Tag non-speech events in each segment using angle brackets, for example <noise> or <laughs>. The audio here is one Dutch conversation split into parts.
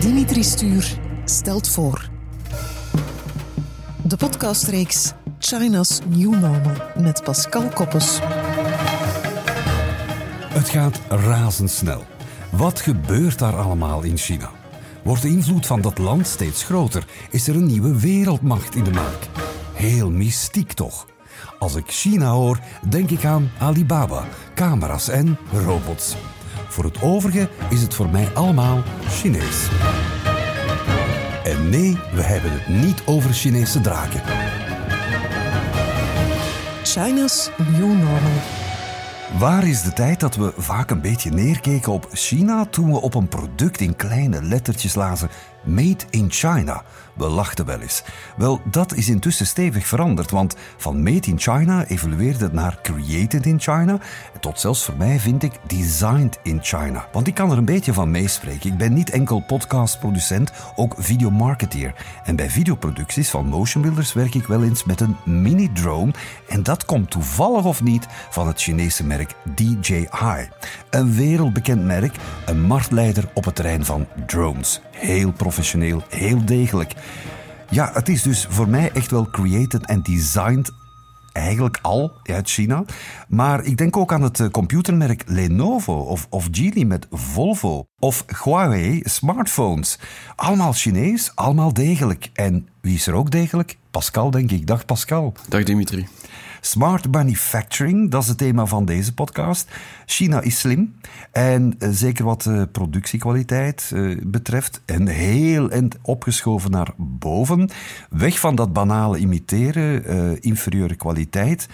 Dimitri Stuur stelt voor. De podcastreeks China's New Normal met Pascal Koppes. Het gaat razendsnel. Wat gebeurt daar allemaal in China? Wordt de invloed van dat land steeds groter? Is er een nieuwe wereldmacht in de maak? Heel mystiek toch? Als ik China hoor, denk ik aan Alibaba, camera's en robots. Voor het overige is het voor mij allemaal Chinees. En nee, we hebben het niet over Chinese draken. China's New Normal. Waar is de tijd dat we vaak een beetje neerkeken op China toen we op een product in kleine lettertjes lazen Made in China? We lachten wel eens. Wel, dat is intussen stevig veranderd, want van Made in China evolueerde het naar Created in China. En tot zelfs voor mij vind ik Designed in China. Want ik kan er een beetje van meespreken. Ik ben niet enkel podcastproducent, ook videomarketeer. En bij videoproducties van motion builders werk ik wel eens met een mini-drone. En dat komt toevallig of niet van het Chinese merk DJI. Een wereldbekend merk, een marktleider op het terrein van drones. Heel professioneel, heel degelijk. Ja, het is dus voor mij echt wel created en designed eigenlijk al uit China. Maar ik denk ook aan het eh, computermerk Lenovo of, of Geely met Volvo of Huawei smartphones. Allemaal Chinees, allemaal degelijk. En wie is er ook degelijk? Pascal, denk ik. Dag Pascal. Dag Dimitri. Smart manufacturing, dat is het thema van deze podcast. China is slim en uh, zeker wat uh, productiekwaliteit uh, betreft en heel en opgeschoven naar boven. Weg van dat banale imiteren, inferieure kwaliteit.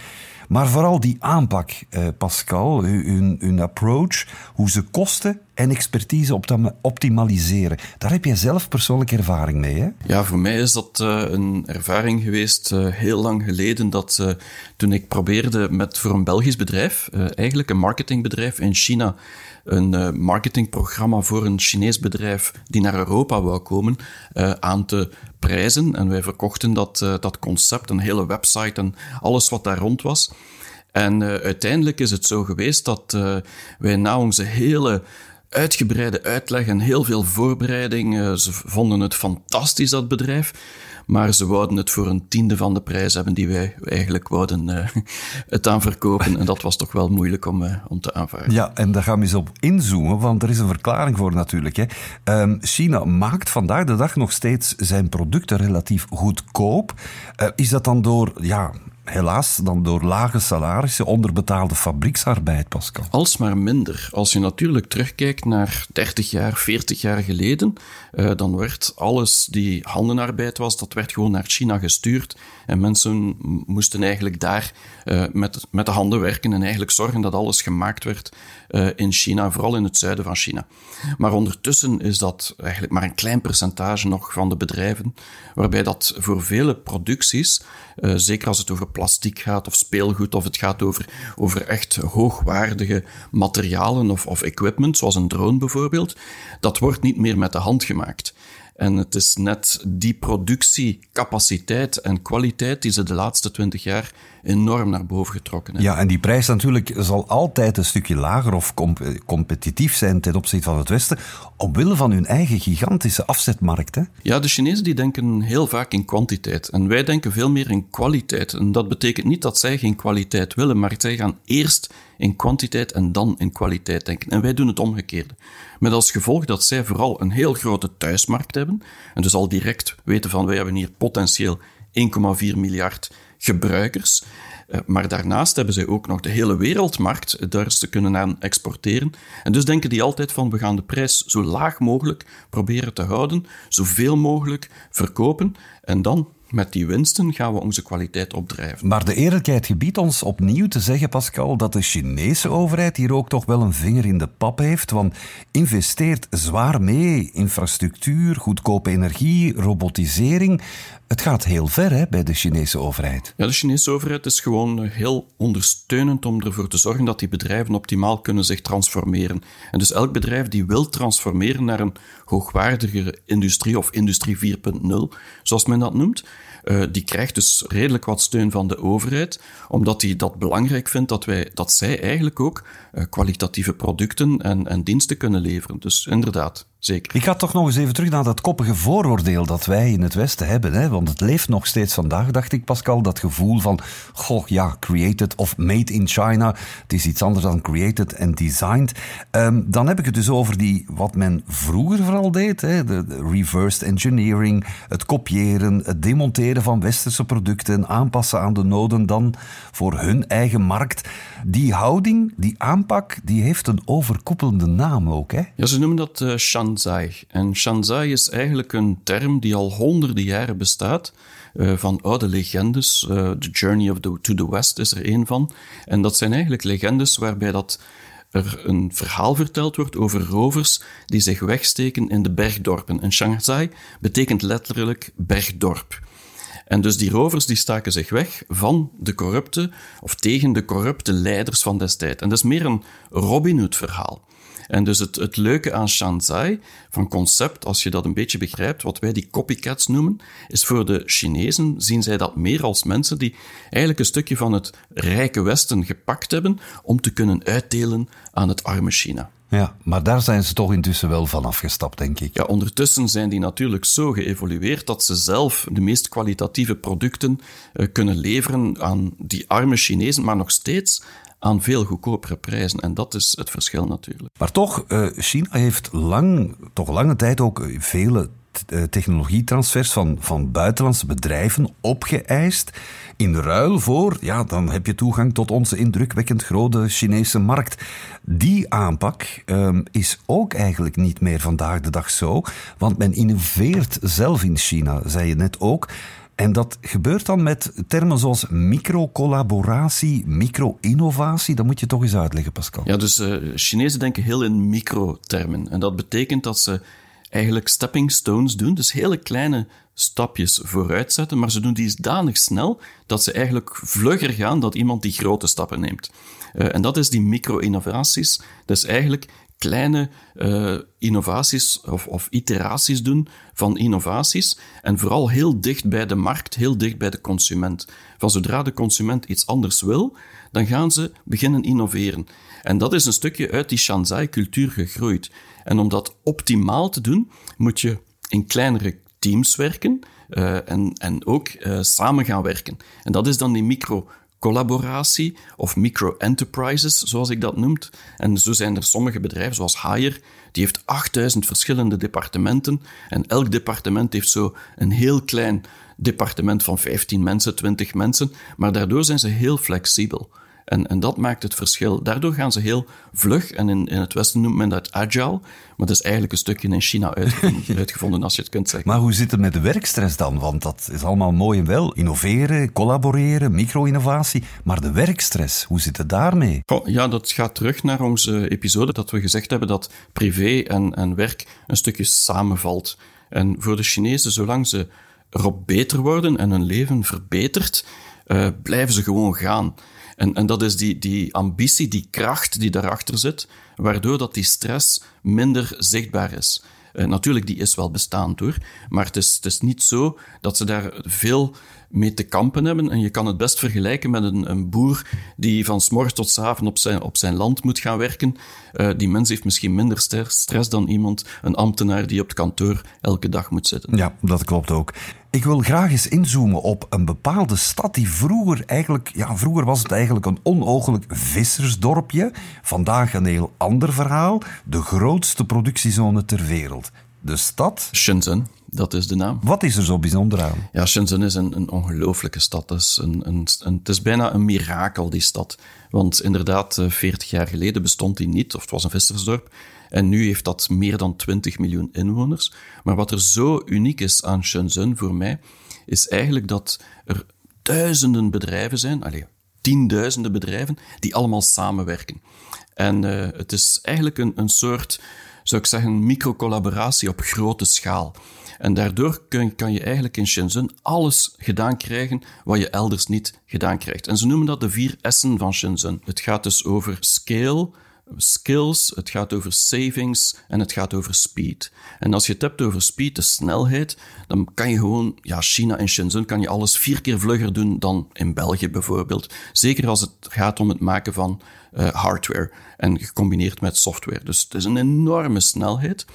Maar vooral die aanpak, eh, Pascal, hun, hun approach, hoe ze kosten en expertise optimaliseren. Daar heb jij zelf persoonlijke ervaring mee, hè? Ja, voor mij is dat uh, een ervaring geweest uh, heel lang geleden. Dat uh, toen ik probeerde met voor een Belgisch bedrijf, eigenlijk een marketingbedrijf in China, een marketingprogramma voor een Chinees bedrijf die naar Europa wou komen, aan te prijzen. En wij verkochten dat, dat concept, een hele website en alles wat daar rond was. En uiteindelijk is het zo geweest dat wij na onze hele uitgebreide uitleg en heel veel voorbereiding, uh, ze vonden het fantastisch, dat bedrijf. Maar ze wouden het voor een tiende van de prijs hebben die wij eigenlijk wouden <laughs> het aan verkopen. En dat was toch wel moeilijk om, om te aanvaarden. Ja, en daar gaan we eens op inzoomen, want er is een verklaring voor natuurlijk. Hè. Um, China maakt vandaag de dag nog steeds zijn producten relatief goedkoop. is dat dan door ja, helaas dan door lage salarissen, onderbetaalde fabrieksarbeid, Pascal? Alsmaar minder. Als je natuurlijk terugkijkt naar 30 jaar, 40 jaar geleden, uh, dan werd alles die handenarbeid was, dat werd gewoon naar China gestuurd. En mensen moesten eigenlijk daar uh, met, met de handen werken en eigenlijk zorgen dat alles gemaakt werd uh, in China, vooral in het zuiden van China. Maar ondertussen is dat eigenlijk maar een klein percentage nog van de bedrijven, waarbij dat voor vele producties, zeker als het over plastiek gaat of speelgoed, of het gaat over, over echt hoogwaardige materialen of, of equipment, zoals een drone bijvoorbeeld, dat wordt niet meer met de hand gemaakt. En het is net die productiecapaciteit en kwaliteit die ze de laatste twintig jaar enorm naar boven getrokken hebben. Ja, en die prijs natuurlijk zal altijd een stukje lager of competitief zijn ten opzichte van het Westen, omwille van hun eigen gigantische afzetmarkt. Hè? Ja, de Chinezen die denken heel vaak in kwantiteit en wij denken veel meer in kwaliteit. En dat betekent niet dat zij geen kwaliteit willen, maar zij gaan eerst in kwantiteit en dan in kwaliteit denken. En wij doen het omgekeerde. Met als gevolg dat zij vooral een heel grote thuismarkt hebben. En dus al direct weten van wij hebben hier potentieel 1,4 miljard gebruikers. Eh, maar daarnaast hebben zij ook nog de hele wereldmarkt, daar ze kunnen aan exporteren. En dus denken die altijd van, we gaan de prijs zo laag mogelijk proberen te houden, zoveel mogelijk verkopen, en dan met die winsten gaan we onze kwaliteit opdrijven. Maar de eerlijkheid gebiedt ons opnieuw te zeggen, Pascal, dat de Chinese overheid hier ook toch wel een vinger in de pap heeft. Want investeert zwaar mee. Infrastructuur, goedkope energie, robotisering. Het gaat heel ver hè, bij de Chinese overheid. Ja, de Chinese overheid is gewoon heel ondersteunend om ervoor te zorgen dat die bedrijven optimaal kunnen zich transformeren. En dus elk bedrijf die wil transformeren naar een hoogwaardigere industrie of industrie 4.0, zoals men dat noemt, uh, die krijgt dus redelijk wat steun van de overheid, omdat hij dat belangrijk vindt dat, wij, dat zij eigenlijk ook uh, kwalitatieve producten en, en diensten kunnen leveren. Dus inderdaad. Zeker. Ik ga toch nog eens even terug naar dat koppige vooroordeel dat wij in het Westen hebben. Hè? Want het leeft nog steeds vandaag, dacht ik, Pascal. Dat gevoel van, goh, ja, created of made in China. Het is iets anders dan created en designed. Ehm, dan heb ik het dus over die, wat men vroeger vooral deed. Hè? De, de reversed engineering, het kopiëren, het demonteren van westerse producten, aanpassen aan de noden dan voor hun eigen markt. Die houding, die aanpak, die heeft een overkoepelende naam ook, hè? Ja, ze noemen dat uh, Shanzai. En Shanzai is eigenlijk een term die al honderden jaren bestaat. Uh, van oude legendes. Uh, the Journey of the, to the West is er een van. En dat zijn eigenlijk legendes waarbij dat er een verhaal verteld wordt over rovers die zich wegsteken in de bergdorpen. En Shanzai betekent letterlijk bergdorp. En dus die rovers die staken zich weg van de corrupte, of tegen de corrupte leiders van destijds. En dat is meer een Robin Hood verhaal. En dus het, het leuke aan Shanzai, van concept, als je dat een beetje begrijpt, wat wij die copycats noemen, is voor de Chinezen zien zij dat meer als mensen die eigenlijk een stukje van het rijke Westen gepakt hebben om te kunnen uitdelen aan het arme China. Ja, maar daar zijn ze toch intussen wel van afgestapt, denk ik. Ja, ondertussen zijn die natuurlijk zo geëvolueerd dat ze zelf de meest kwalitatieve producten uh, kunnen leveren aan die arme Chinezen, maar nog steeds aan veel goedkopere prijzen. En dat is het verschil natuurlijk. Maar toch, uh, China heeft lang, toch lange tijd ook vele technologietransfers van, van buitenlandse bedrijven opgeëist. In ruil voor, ja, dan heb je toegang tot onze indrukwekkend grote Chinese markt. Die aanpak um, is ook eigenlijk niet meer vandaag de dag zo, want men innoveert zelf in China, zei je net ook. En dat gebeurt dan met termen zoals micro-collaboratie, micro-innovatie. Dat moet je toch eens uitleggen, Pascal. Ja, dus uh, Chinezen denken heel in micro-termen. En dat betekent dat ze eigenlijk stepping stones doen, dus hele kleine stapjes vooruit zetten, maar ze doen die danig snel dat ze eigenlijk vlugger gaan dan iemand die grote stappen neemt. Uh, en dat is die micro-innovaties. Is eigenlijk kleine uh, innovaties of, of, iteraties doen van innovaties en vooral heel dicht bij de markt, heel dicht bij de consument. Van zodra de consument iets anders wil, dan gaan ze beginnen innoveren. En dat is een stukje uit die Shanzai-cultuur gegroeid. En om dat optimaal te doen, moet je in kleinere teams werken uh, en, en ook uh, samen gaan werken. En dat is dan die micro collaboratie of micro-enterprises, zoals ik dat noem. En zo zijn er sommige bedrijven, zoals Haier, die heeft 8000 verschillende departementen. En elk departement heeft zo een heel klein departement van 15 mensen, 20 mensen. Maar daardoor zijn ze heel flexibel. En, en dat maakt het verschil. Daardoor gaan ze heel vlug, en in, in het Westen noemt men dat agile, maar dat is eigenlijk een stukje in China uitgevonden, <laughs> uitgevonden, als je het kunt zeggen. Maar hoe zit het met de werkstress dan? Want dat is allemaal mooi en wel. Innoveren, collaboreren, micro-innovatie. Maar de werkstress, hoe zit het daarmee? Oh, ja, dat gaat terug naar onze episode dat we gezegd hebben dat privé en, en werk een stukje samenvalt. En voor de Chinezen, zolang ze erop beter worden en hun leven verbetert, uh, blijven ze gewoon gaan. En, en dat is die, die ambitie, die kracht die daarachter zit, waardoor dat die stress minder zichtbaar is. Uh, natuurlijk, die is wel bestaand hoor, maar het is, het is niet zo dat ze daar veel mee te kampen hebben. En je kan het best vergelijken met een, een boer die van s'morgens tot s'avonds op zijn, op zijn land moet gaan werken. Uh, die mens heeft misschien minder stress dan iemand, een ambtenaar die op het kantoor elke dag moet zitten. Ja, dat klopt ook. Ik wil graag eens inzoomen op een bepaalde stad die vroeger eigenlijk, ja, vroeger was het eigenlijk een onoogelijk vissersdorpje. Vandaag een heel ander verhaal. De grootste productiezone ter wereld. De stad? Shenzhen, dat is de naam. Wat is er zo bijzonder aan? Ja, Shenzhen is een, een ongelooflijke stad. Het is, een, een, een, het is bijna een mirakel, die stad. Want inderdaad, 40 jaar geleden bestond die niet, of het was een vissersdorp. En nu heeft dat meer dan 20 miljoen inwoners. Maar wat er zo uniek is aan Shenzhen voor mij, is eigenlijk dat er duizenden bedrijven zijn, allez, tienduizenden bedrijven, die allemaal samenwerken. En uh, het is eigenlijk een, een soort, zou ik zeggen, microcollaboratie op grote schaal. En daardoor kun, kan je eigenlijk in Shenzhen alles gedaan krijgen wat je elders niet gedaan krijgt. En ze noemen dat de vier S'en van Shenzhen. Het gaat dus over scale, skills, het gaat over savings en het gaat over speed. En als je het hebt over speed, de snelheid, dan kan je gewoon, ja, China en Shenzhen kan je alles vier keer vlugger doen dan in België bijvoorbeeld. Zeker als het gaat om het maken van uh, hardware en gecombineerd met software. Dus het is een enorme snelheid.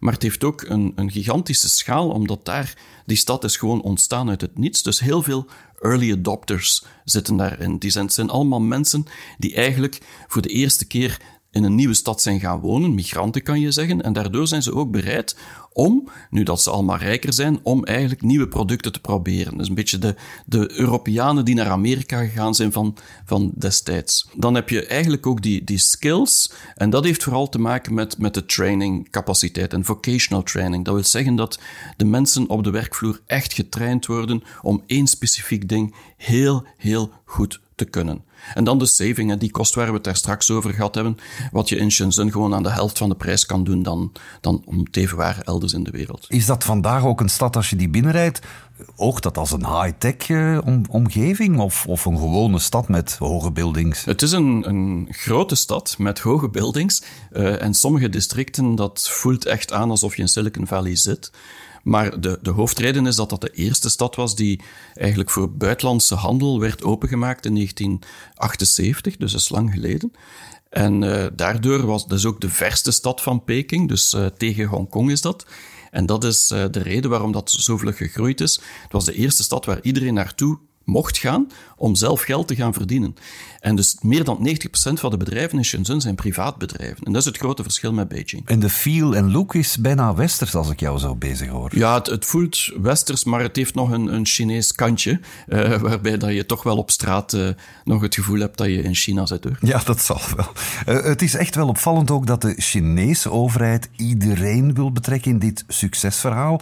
Maar het heeft ook een, een gigantische schaal, omdat daar die stad is gewoon ontstaan uit het niets. Dus heel veel early adopters zitten daarin. Die zijn, zijn allemaal mensen die eigenlijk voor de eerste keer in een nieuwe stad zijn gaan wonen, migranten kan je zeggen, en daardoor zijn ze ook bereid om, nu dat ze allemaal rijker zijn, om eigenlijk nieuwe producten te proberen. Dus een beetje de, de Europeanen die naar Amerika gegaan zijn van, van destijds. Dan heb je eigenlijk ook die, die skills, en dat heeft vooral te maken met, met de trainingcapaciteit en vocational training. Dat wil zeggen dat de mensen op de werkvloer echt getraind worden om één specifiek ding heel, heel goed te kunnen. En dan de saving, die kost waar we het daar straks over gehad hebben, wat je in Shenzhen gewoon aan de helft van de prijs kan doen dan, dan om het even waar elders in de wereld. Is dat vandaag ook een stad, als je die binnenrijdt, oogt dat als een high-tech eh, omgeving of, of een gewone stad met hoge buildings? Het is een, een grote stad met hoge buildings uh, en sommige districten, dat voelt echt aan alsof je in Silicon Valley zit. Maar de, de hoofdreden is dat dat de eerste stad was die eigenlijk voor buitenlandse handel werd opengemaakt in 1978, dus dat is lang geleden. En uh, daardoor was dus ook de verste stad van Peking, dus uh, tegen Hongkong is dat. En dat is uh, de reden waarom dat zo vlug gegroeid is. Het was de eerste stad waar iedereen naartoe mocht gaan om zelf geld te gaan verdienen. En dus meer dan 90% van de bedrijven in Shenzhen zijn privaatbedrijven. En dat is het grote verschil met Beijing. En de feel en look is bijna westers, als ik jou zo bezig hoor. Ja, het, het voelt westers, maar het heeft nog een, een Chinees kantje. Uh, waarbij dat je toch wel op straat uh, nog het gevoel hebt dat je in China zit. Hoor. Ja, dat zal wel. Uh, het is echt wel opvallend ook dat de Chinese overheid iedereen wil betrekken in dit succesverhaal.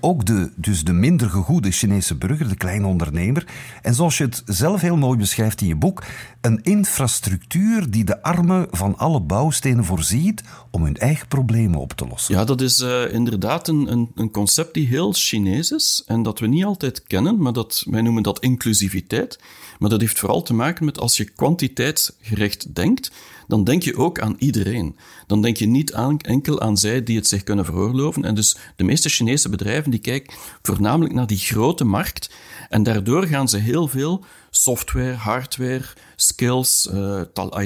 ook de, dus de minder gegoede Chinese burger, de kleine ondernemer. En zoals je het zelf heel mooi beschrijft in je boek, een infrastructuur die de armen van alle bouwstenen voorziet om hun eigen problemen op te lossen. Ja, dat is uh, inderdaad een, een, een, concept die heel Chinees is en dat we niet altijd kennen, maar dat, wij noemen dat inclusiviteit. Maar dat heeft vooral te maken met als je kwantiteitsgericht denkt, dan denk je ook aan iedereen. Dan denk je niet aan, enkel aan zij die het zich kunnen veroorloven. En dus de meeste Chinese bedrijven die kijken voornamelijk naar die grote markt en daardoor gaan ze heel veel software, hardware, skills, uh,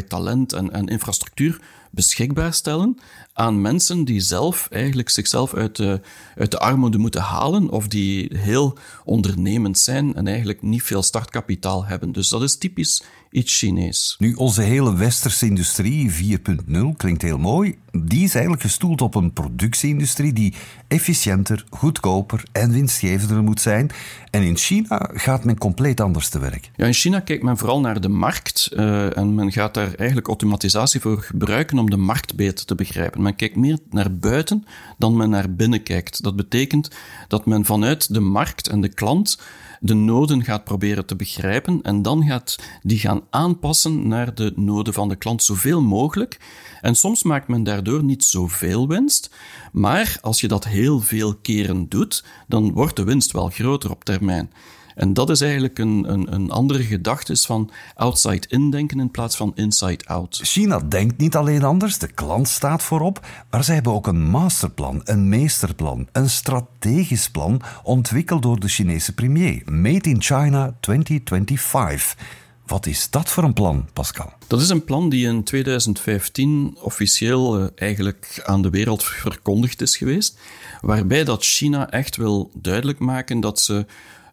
talent en, en infrastructuur beschikbaar stellen aan mensen die zelf eigenlijk zichzelf uit de, uit de armoede moeten halen of die heel ondernemend zijn en eigenlijk niet veel startkapitaal hebben. Dus dat is typisch iets Chinees. Nu, onze hele westerse industrie 4.0 klinkt heel mooi. Die is eigenlijk gestoeld op een productieindustrie die efficiënter, goedkoper en winstgevender moet zijn. En in China gaat men compleet anders te werk. Ja, in China kijkt men vooral naar de markt uh, en men gaat daar eigenlijk automatisatie voor gebruiken om de markt beter te begrijpen. Men kijkt meer naar buiten dan men naar binnen kijkt. Dat betekent dat men vanuit de markt en de klant de noden gaat proberen te begrijpen en dan gaat die gaan aanpassen naar de noden van de klant zoveel mogelijk. En soms maakt men daardoor niet zoveel winst, maar als je dat heel veel keren doet, dan wordt de winst wel groter op termijn. En dat is eigenlijk een, een, een andere gedachte van outside-in denken in plaats van inside-out. China denkt niet alleen anders, de klant staat voorop, maar zij hebben ook een masterplan, een meesterplan, een strategisch plan ontwikkeld door de Chinese premier. Made in China 2025. Wat is dat voor een plan, Pascal? Dat is een plan die in 2015 officieel uh, eigenlijk aan de wereld verkondigd is geweest, waarbij dat China echt wil duidelijk maken dat ze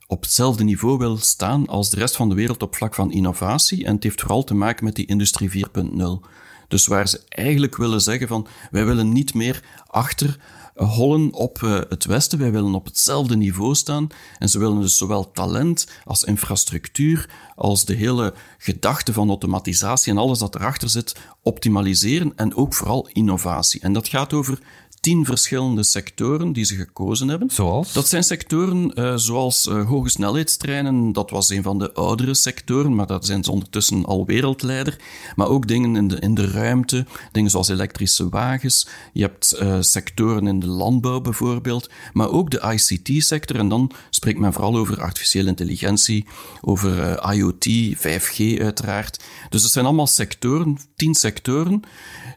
op hetzelfde niveau wil staan als de rest van de wereld op vlak van innovatie. En het heeft vooral te maken met die industrie 4.0. Dus waar ze eigenlijk willen zeggen van wij willen niet meer achter hollen op uh, het Westen. Wij willen op hetzelfde niveau staan. En ze willen dus zowel talent als infrastructuur, als de hele gedachte van automatisatie en alles dat erachter zit, optimaliseren. En ook vooral innovatie. En dat gaat over tien verschillende sectoren die ze gekozen hebben. Zoals? Dat zijn sectoren uh, zoals uh, hoge snelheidstreinen. Dat was een van de oudere sectoren, maar dat zijn ze ondertussen al wereldleider. Maar ook dingen in de, in de ruimte, dingen zoals elektrische wagens. Je hebt uh, sectoren in de landbouw bijvoorbeeld, maar ook de ICT-sector. En dan spreekt men vooral over artificiële intelligentie, over IoT, 5G uiteraard. Dus het zijn allemaal sectoren, tien sectoren,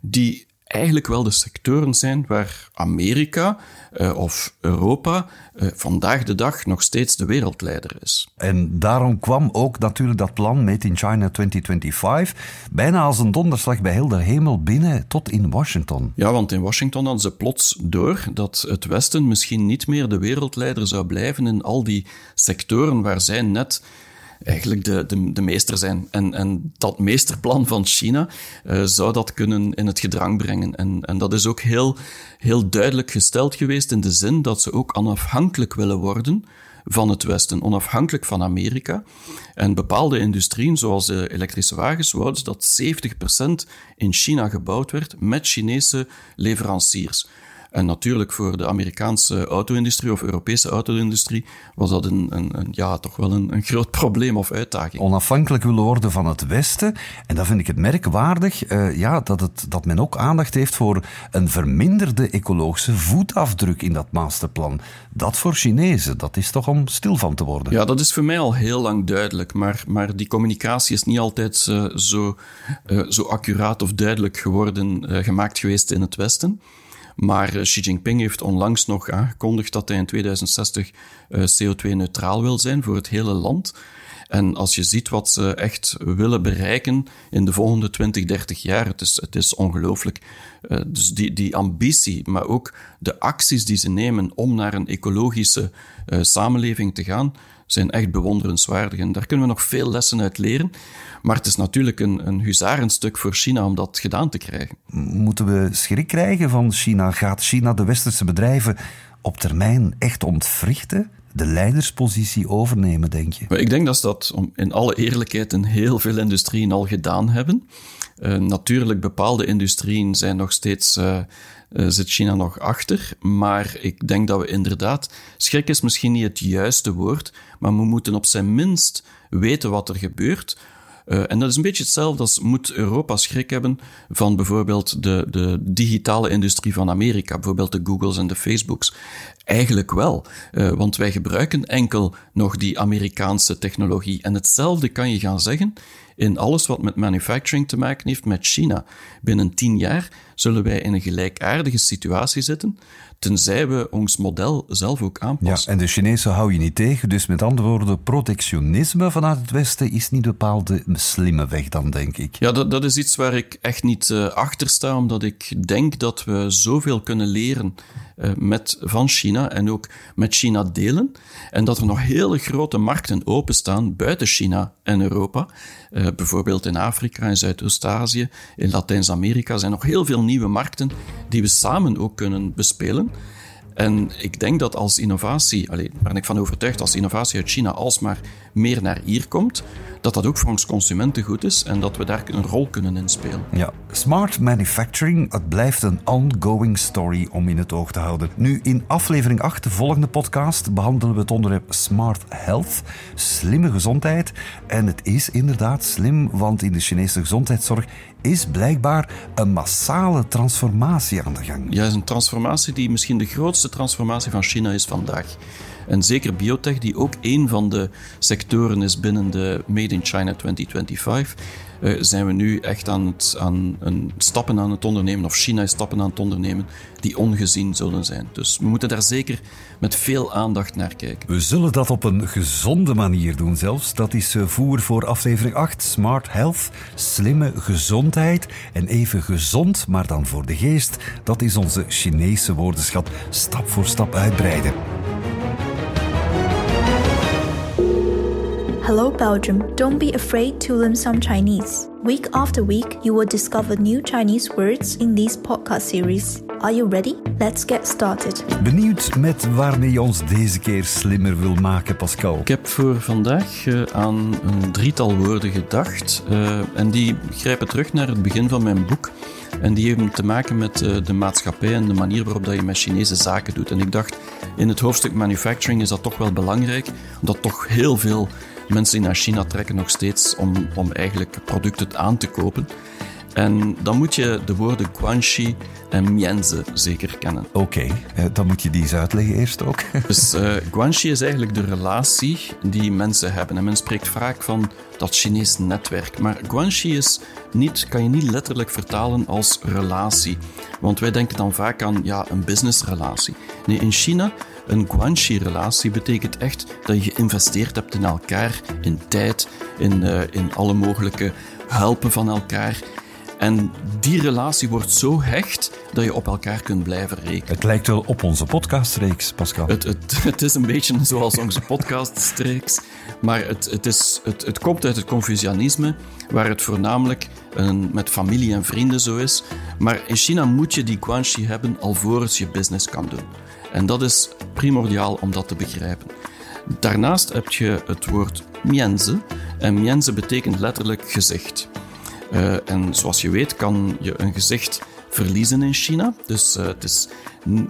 die eigenlijk wel de sectoren zijn waar Amerika uh, of Europa uh, vandaag de dag nog steeds de wereldleider is. En daarom kwam ook natuurlijk dat plan Made in China 2025 bijna als een donderslag bij heel de hemel binnen tot in Washington. Ja, want in Washington hadden ze plots door dat het Westen misschien niet meer de wereldleider zou blijven in al die sectoren waar zij net eigenlijk de, de, de meester zijn. En, en dat meesterplan van China uh, zou dat kunnen in het gedrang brengen. En, en dat is ook heel, heel duidelijk gesteld geweest in de zin dat ze ook onafhankelijk willen worden van het Westen, onafhankelijk van Amerika. En bepaalde industrieën, zoals de elektrische wagens, wouden dat 70% in China gebouwd werd met Chinese leveranciers. En natuurlijk voor de Amerikaanse auto-industrie of Europese auto-industrie was dat een, een, een, ja, toch wel een, een groot <laughs> probleem of uitdaging. Onafhankelijk willen worden van het Westen. En dan vind ik het merkwaardig uh, ja, dat, het, dat men ook aandacht heeft voor een verminderde ecologische voetafdruk in dat masterplan. Dat voor Chinezen, dat is toch om stil van te worden. Ja, dat is voor mij al heel lang duidelijk. Maar, maar die communicatie is niet altijd uh, zo, uh, zo accuraat of duidelijk geworden, gemaakt geweest in het Westen. Maar eh, Xi Jinping heeft onlangs nog aangekondigd dat hij in 2060 eh, CO2-neutraal wil zijn voor het hele land. En als je ziet wat ze echt willen bereiken in de volgende 20, 30 jaar, het is, het is ongelooflijk. Uh, dus die, die ambitie, maar ook de acties die ze nemen om naar een ecologische samenleving te gaan, zijn echt bewonderenswaardig. En daar kunnen we nog veel lessen uit leren. Maar het is natuurlijk een, een huzarenstuk voor China om dat gedaan te krijgen. Moeten we schrik krijgen van China? Gaat China de westerse bedrijven op termijn echt ontwrichten? De leiderspositie overnemen, denk je? Ik denk dat ze dat in alle eerlijkheid in heel veel industrieën al gedaan hebben. Uh, natuurlijk, bepaalde industrieën zijn nog steeds, uh, zit China nog achter. Maar ik denk dat we inderdaad, schrik is misschien niet het juiste woord, maar we moeten op zijn minst weten wat er gebeurt, uh, en dat is een beetje hetzelfde als moet Europa schrik hebben van bijvoorbeeld de, de digitale industrie van Amerika, bijvoorbeeld de Googles en de Facebooks. Eigenlijk wel, uh, want wij gebruiken enkel nog die Amerikaanse technologie. En hetzelfde kan je gaan zeggen in alles wat met manufacturing te maken heeft met China. Binnen tien jaar zullen wij in een gelijkaardige situatie zitten, tenzij we ons model zelf ook aanpassen. Ja, en de Chinezen hou je niet tegen, dus met andere woorden, protectionisme vanuit het Westen is niet bepaald de slimme weg dan, denk ik. Ja, dat, dat is iets waar ik echt niet uh, achter sta, omdat ik denk dat we zoveel kunnen leren uh, met, van China en ook met China delen. En dat er nog hele grote markten openstaan buiten China en Europa. Uh, bijvoorbeeld in Afrika, in Zuidoost-Azië, in Latijns-Amerika zijn nog heel veel nieuwe markten die we samen ook kunnen bespelen. En ik denk dat als innovatie, alleen, ben ik van overtuigd, als innovatie uit China alsmaar meer naar hier komt, dat dat ook voor ons consumenten goed is en dat we daar een rol kunnen in spelen. Ja, smart manufacturing, het blijft een ongoing story om in het oog te houden. Nu, in aflevering 8, de volgende podcast, behandelen we het onderwerp smart health, slimme gezondheid. En het is inderdaad slim, want in de Chinese gezondheidszorg is blijkbaar een massale transformatie aan de gang. Ja, is een transformatie die misschien de grootste transformatie van China is vandaag. En zeker biotech, die ook een van de sectoren is binnen de Made in China 2025, uh, zijn we nu echt aan, het, aan een stappen aan het ondernemen, of China is stappen aan het ondernemen, die ongezien zullen zijn. Dus we moeten daar zeker met veel aandacht naar kijken. We zullen dat op een gezonde manier doen zelfs. Dat is eh, voer voor aflevering 8, Smart Health, slimme gezondheid en even gezond, maar dan voor de geest. Dat is onze Chinese woordenschat stap voor stap uitbreiden. Hello, Belgium. Don't be afraid to learn some Chinese. Week after week, you will discover new Chinese words in this podcast series. Are you ready? Let's get started. Benieuwd met waarmee je ons deze keer slimmer wil maken, Pascal? Ik heb voor vandaag uh, aan een drietal woorden gedacht. Uh, en die grijpen terug naar het begin van mijn boek. En die hebben te maken met uh, de maatschappij en de manier waarop dat je met Chinese zaken doet. En ik dacht, in het hoofdstuk manufacturing is dat toch wel belangrijk, omdat toch heel veel mensen die naar China trekken nog steeds om, om eigenlijk producten aan te kopen. En dan moet je de woorden guanxi en mianzi zeker kennen. Oké, eh, dan moet je die eens uitleggen eerst ook. <laughs> Dus uh, guanxi is eigenlijk de relatie die mensen hebben. En men spreekt vaak van dat Chinees netwerk. Maar guanxi is niet, kan je niet letterlijk vertalen als relatie. Want wij denken dan vaak aan ja, een businessrelatie. Nee, in China een guanxi-relatie betekent echt dat je geïnvesteerd hebt in elkaar, in tijd, in, uh, in alle mogelijke helpen van elkaar. En die relatie wordt zo hecht dat je op elkaar kunt blijven rekenen. Het lijkt wel op onze podcastreeks, Pascal. Het, het, <laughs> het is een beetje zoals onze podcastreeks, maar het, het, is, het, het komt uit het Confucianisme, waar het voornamelijk een, met familie en vrienden zo is. Maar in China moet je die guanxi hebben alvorens je business kan doen. En dat is primordiaal om dat te begrijpen. Daarnaast heb je het woord mienze. En mienze betekent letterlijk gezicht. Uh, en zoals je weet kan je een gezicht verliezen in China. Dus uh, het is,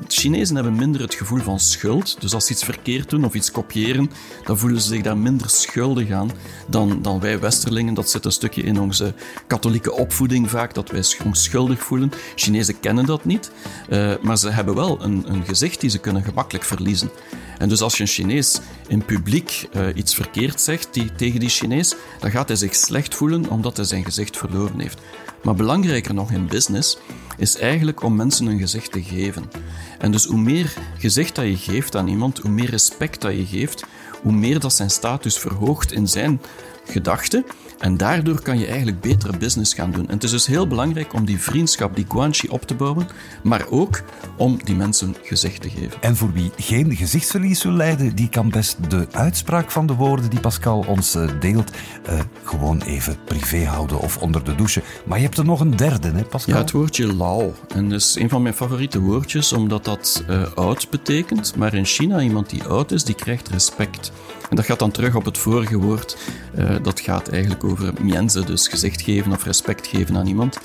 Chinezen hebben minder het gevoel van schuld. Dus als ze iets verkeerd doen of iets kopiëren, dan voelen ze zich daar minder schuldig aan dan, dan wij Westerlingen. Dat zit een stukje in onze katholieke opvoeding vaak, dat wij ons schuldig voelen. Chinezen kennen dat niet, uh, maar ze hebben wel een, een gezicht die ze kunnen gemakkelijk verliezen. En dus als je een Chinees in publiek uh, iets verkeerd zegt die, tegen die Chinees, dan gaat hij zich slecht voelen omdat hij zijn gezicht verloren heeft. Maar belangrijker nog in business is eigenlijk om mensen een gezicht te geven. En dus hoe meer gezicht dat je geeft aan iemand, hoe meer respect dat je geeft, hoe meer dat zijn status verhoogt in zijn gedachten. En daardoor kan je eigenlijk betere business gaan doen. En het is dus heel belangrijk om die vriendschap, die guanxi op te bouwen, maar ook om die mensen gezicht te geven. En voor wie geen gezichtsverlies wil lijden, die kan best de uitspraak van de woorden die Pascal ons eh, deelt, uh, gewoon even privé houden of onder de douche. Maar je hebt er nog een derde, hè Pascal? Ja, het woordje lao. En dat is een van mijn favoriete woordjes, omdat dat uh, oud betekent. Maar in China, iemand die oud is, die krijgt respect. En dat gaat dan terug op het vorige woord. Uh, dat gaat eigenlijk over mienze, dus gezicht geven of respect geven aan iemand.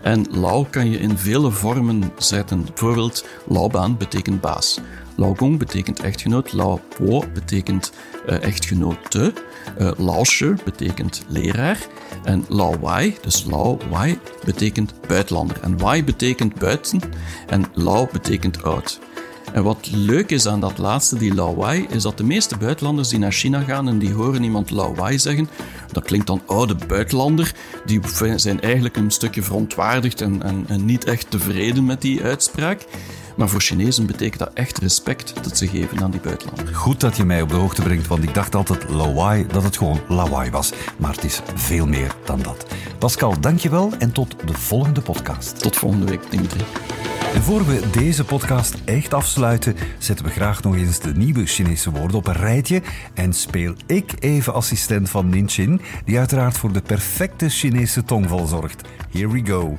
En lao kan je in vele vormen zetten. Bijvoorbeeld, laobaan betekent baas. Laogong betekent echtgenoot. Laopo betekent uh, echtgenote. Uh, betekent leraar. En laowai, dus laowai, betekent buitenlander. En wai betekent buiten. En lao betekent oud. En wat leuk is aan dat laatste, die Laowai, is dat de meeste buitenlanders die naar China gaan en die horen iemand Laowai zeggen, dat klinkt dan oude buitenlander, die zijn eigenlijk een stukje verontwaardigd en, en, en niet echt tevreden met die uitspraak. Maar voor Chinezen betekent dat echt respect dat ze geven aan die buitenlander. Goed dat je mij op de hoogte brengt, want ik dacht altijd Lawai dat het gewoon Lawai was. Maar het is veel meer dan dat. Pascal, dankjewel en tot de volgende podcast. Tot volgende week, Dimitri. En voor we deze podcast echt afsluiten, zetten we graag nog eens de nieuwe Chinese woorden op een rijtje en speel ik even assistent van Ninchin, die uiteraard voor de perfecte Chinese tongval zorgt. Here we go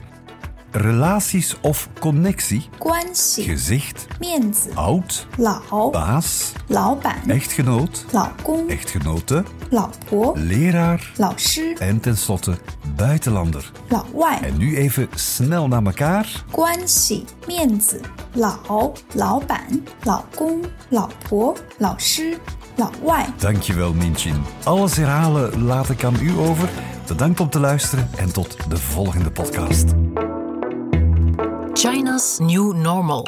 Relaties of connectie. 关系、 Gezicht. 面子、 Oud. 老、 Baas. 老板、 Echtgenoot. 老公、 Echtgenote. 老婆、 Leraar. 老师、 En tenslotte buitenlander. 老外、 En nu even snel naar elkaar. 关系、面子、老、老板、老公、老婆、老师、老外。 Dankjewel, Minchin. Alles herhalen laat ik aan u over. Bedankt om te luisteren en tot de volgende podcast. China's New Normal.